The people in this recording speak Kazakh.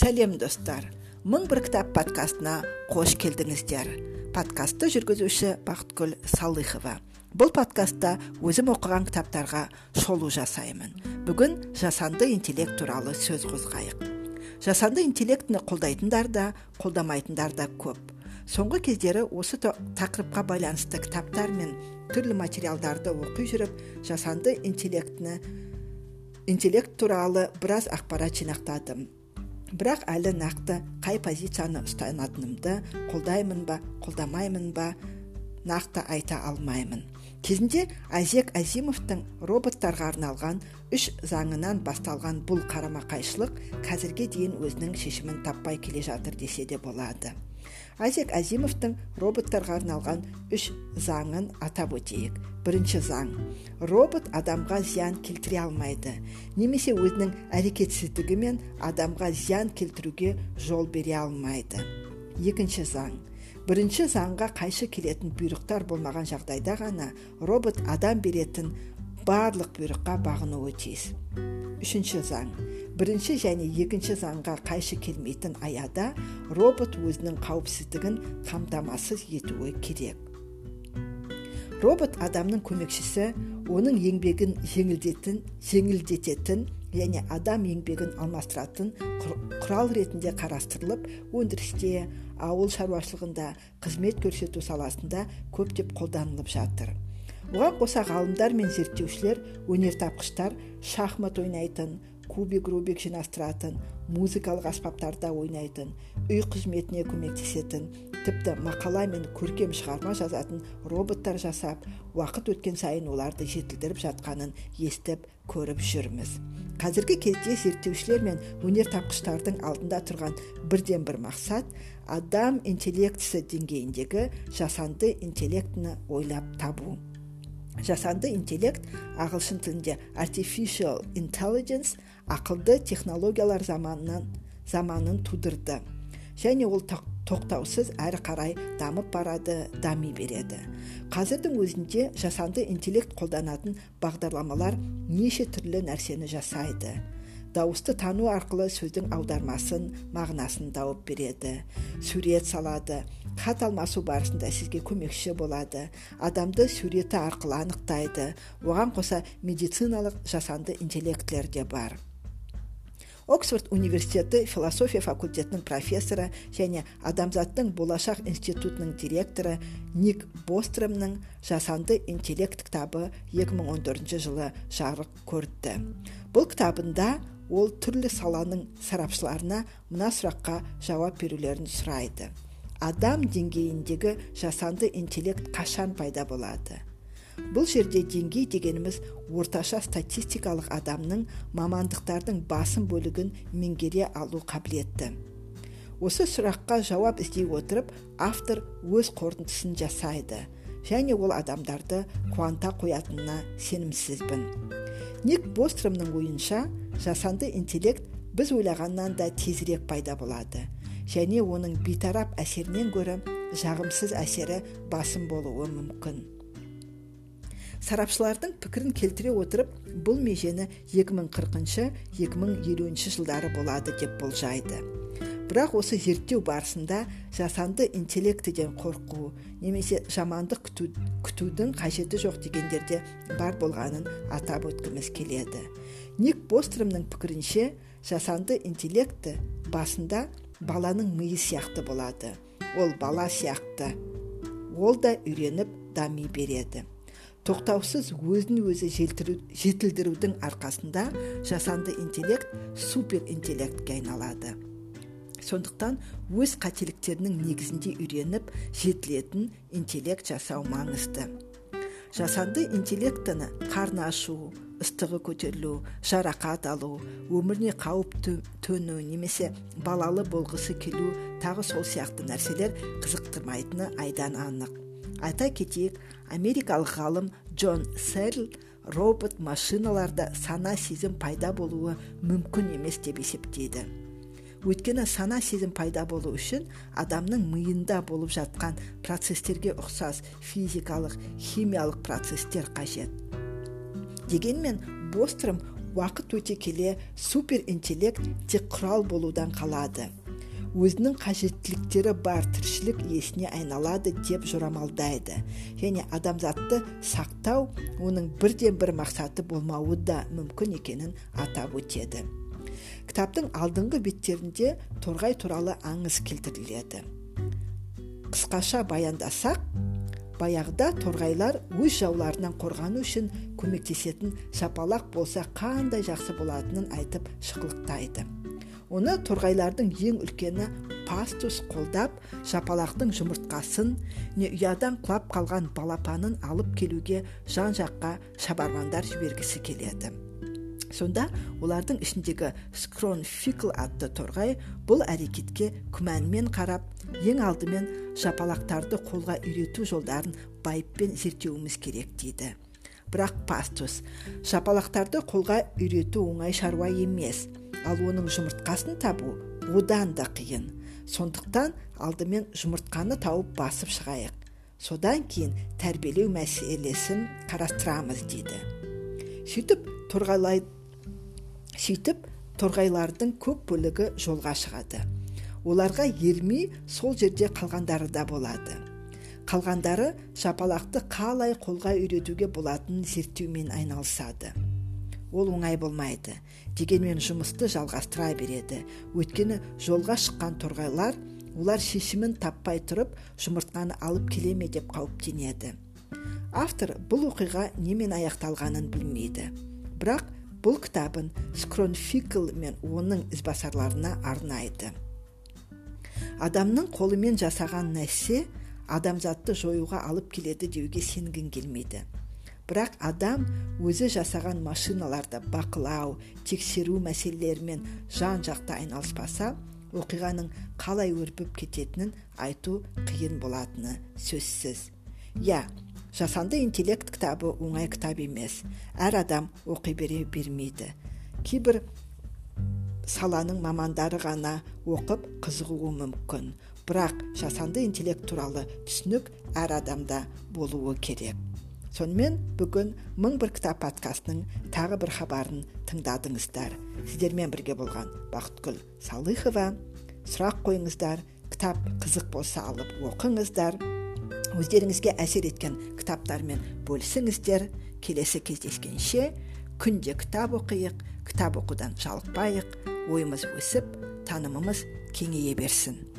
сәлем достар. Мың бір кітап подкастына қош келдіңіздер. Подкастты жүргізуші бақытгүл салыхова. Бұл подкастта өзім оқыған кітаптарға шолу жасаймын. Бүгін жасанды интеллект туралы сөз қозғайық. Жасанды интеллектіні қолдайтындар да қолдамайтындар да көп. Соңғы кездері осы тақырыпқа байланысты кітаптар мен түрлі материалдарды оқи жүріп жасанды интеллектіні интеллект туралы біраз ақпарат жинақтадым. Бірақ әлі нақты қай позицияны ұстанатынымды қолдаймын ба қолдамаймын ба нақты айта алмаймын. Кезінде азек азимовтың роботтарға арналған үш заңынан басталған бұл қарама қайшылық қазірге дейін өзінің шешімін таппай келе жатыр десе де болады. Азек азимовтың роботтарға арналған үш заңын атап өтейік. Бірінші заң. Робот адамға зиян келтіре алмайды. Немесе өзінің әрекетсіздігімен адамға зиян келтіруге жол бере алмайды. Екінші заң. Бірінші заңға қайшы келетін бұйрықтар болмаған жағдайда ғана робот адам беретін барлық бұйрыққа бағынуы тиіс. Үшінші заң. Бірінші және екінші заңға қайшы келмейтін аяда робот өзінің қауіпсіздігін қамтамасыз етуі керек. Робот адамның көмекшісі оның еңбегін жеңілдетін жеңілдететін және адам еңбегін алмастыратын құрал ретінде қарастырылып өндірісте ауыл шаруашылығында қызмет көрсету саласында көптеп қолданылып жатыр. Оған қоса ғалымдар мен зерттеушілер өнертапқыштар шахмат ойнайтын кубик рубик жинастыратын музыкалық аспаптарда ойнайтын үй қызметіне көмектесетін тіпті мақала мен көркем шығарма жазатын роботтар жасап уақыт өткен сайын оларды жетілдіріп жатқанын естіп көріп жүрміз. Қазіргі кезде зерттеушілер мен өнертапқыштардың алдында тұрған бірден бір мақсат адам интеллектісі деңгейіндегі жасанды интеллектіні ойлап табу. Жасанды интеллект ағылшын тілінде artificial intelligence ақылды технологиялар заманынан заманын тудырды. Және ол тоқтаусыз әрі қарай дамып барады дами береді. Қазірдің өзінде жасанды интеллект қолданатын бағдарламалар неше түрлі нәрсені жасайды. Дауысты тану арқылы сөздің аудармасын мағынасын тауып береді сурет салады хат алмасу барысында сізге көмекші болады. Адамды суреті арқылы анықтайды. Оған қоса медициналық жасанды интеллектілер де бар. Оксфорд университеті философия факультетінің профессоры және адамзаттың болашақ институтының директоры ник бостромның жасанды интеллект кітабы 2014 жылы жарық көрді. Бұл кітабында ол түрлі саланың сарапшыларына мына сұраққа жауап берулерін сұрайды. Адам деңгейіндегі жасанды интеллект қашан пайда болады? Бұл жерде деңгей дегеніміз орташа статистикалық адамның мамандықтардың басым бөлігін меңгере алу қабілеті. Осы сұраққа жауап іздей отырып автор өз қорытындысын жасайды және ол адамдарды қуанта қоятынына сенімсізбін. Ник бостромның ойынша жасанды интеллект біз ойлағаннан да тезірек пайда болады. Және оның бейтарап әсерінен гөрі жағымсыз әсері басым болуы мүмкін. Сарапшылардың пікірін келтіре отырып бұл межені 2040-2050 жылдары болады деп болжайды. Бірақ осы зерттеу барысында жасанды интеллектіден қорқу немесе жамандық күту, күтудің қажеті жоқ дегендерде бар болғанын атап өткіміз келеді. Ник бостромның пікірінше жасанды интеллекті басында баланың миы сияқты болады. Ол бала сияқты. Ол да үйреніп дами береді. Тоқтаусыз өзін өзі жетілдірудің арқасында жасанды интеллект супер интеллектке айналады. Сондықтан өз қателіктерінің негізінде үйреніп жетілетін интеллект жасау маңызды. Жасанды интеллектіні қарны ашу ыстығы көтерілу жарақат алу өміріне қауіп төну немесе балалы болғысы келу тағы сол сияқты нәрселер қызықтырмайтыны айдан анық. Айта кетейік америкалық ғалым джон серл робот машиналарда сана сезім пайда болуы мүмкін емес деп есептейді. Өйткені сана сезім пайда болу үшін адамның миында болып жатқан процестерге ұқсас физикалық химиялық процестер қажет. Дегенмен бостром уақыт өте келе супер интеллект тек құрал болудан қалады. Өзінің қажеттіліктері бар тіршілік иесіне айналады деп жорамалдайды. Және адамзатты сақтау оның бірден бір мақсаты болмауы да мүмкін екенін атап өтеді. Кітаптың алдыңғы беттерінде торғай туралы аңыз келтіріледі. Қысқаша баяндасақ баяғыда торғайлар өз жауларынан қорғану үшін көмектесетін шапалақ болса қандай жақсы болатынын айтып шықылықтайды. Оны торғайлардың ең үлкені пастус қолдап жапалақтың жұмыртқасын не ұядан құлап қалған балапанын алып келуге жан жаққа шабармандар жібергісі келеді. Сонда олардың ішіндегі скронфикл атты торғай бұл әрекетке күмәнмен қарап ең алдымен жапалақтарды қолға үйрету жолдарын байыппен зерттеуіміз керек дейді. Бірақ пастус жапалақтарды қолға үйрету оңай шаруа емес ал оның жұмыртқасын табу одан да қиын. Сондықтан алдымен жұмыртқаны тауып басып шығайық. Содан кейін тәрбиелеу мәселесін қарастырамыз дейді. Сөйтіп торғайлай сөйтіп торғайлардың көп бөлігі жолға шығады. Оларға ермей сол жерде қалғандары да болады. Қалғандары жапалақты қалай қолға үйретуге болатынын зерттеумен айналысады. Ол оңай болмайды. Дегенмен жұмысты жалғастыра береді. Өйткені жолға шыққан торғайлар олар шешімін таппай тұрып жұмыртқаны алып келе ме деп қауіптенеді. Автор бұл оқиға немен аяқталғанын білмейді. Бірақ бұл кітабын скронфикл мен оның ізбасарларына арнайды. Адамның қолымен жасаған нәрсе адамзатты жоюға алып келеді деуге сенгің келмейді. Бірақ адам өзі жасаған машиналарды бақылау тексеру мәселелерімен жан жақты айналыспаса оқиғаның қалай өрбіп кететінін айту қиын болатыны сөзсіз. Иә жасанды интеллект кітабы оңай кітап емес. Әр адам оқи бере бермейді. Кейбір саланың мамандары ғана оқып қызығуы мүмкін. Бірақ жасанды интеллект туралы түсінік әр адамда болуы керек. Сонымен бүгін мың бір кітап подкастының тағы бір хабарын тыңдадыңыздар. Сіздермен бірге болған бақытгүл салыхова. Сұрақ қойыңыздар кітап қызық болса алып оқыңыздар. Өздеріңізге әсер еткен кітаптармен бөлісіңіздер. Келесі кездескенше күнде кітап оқиық кітап оқудан жалықпайық ойымыз өсіп танымымыз кеңейе берсін.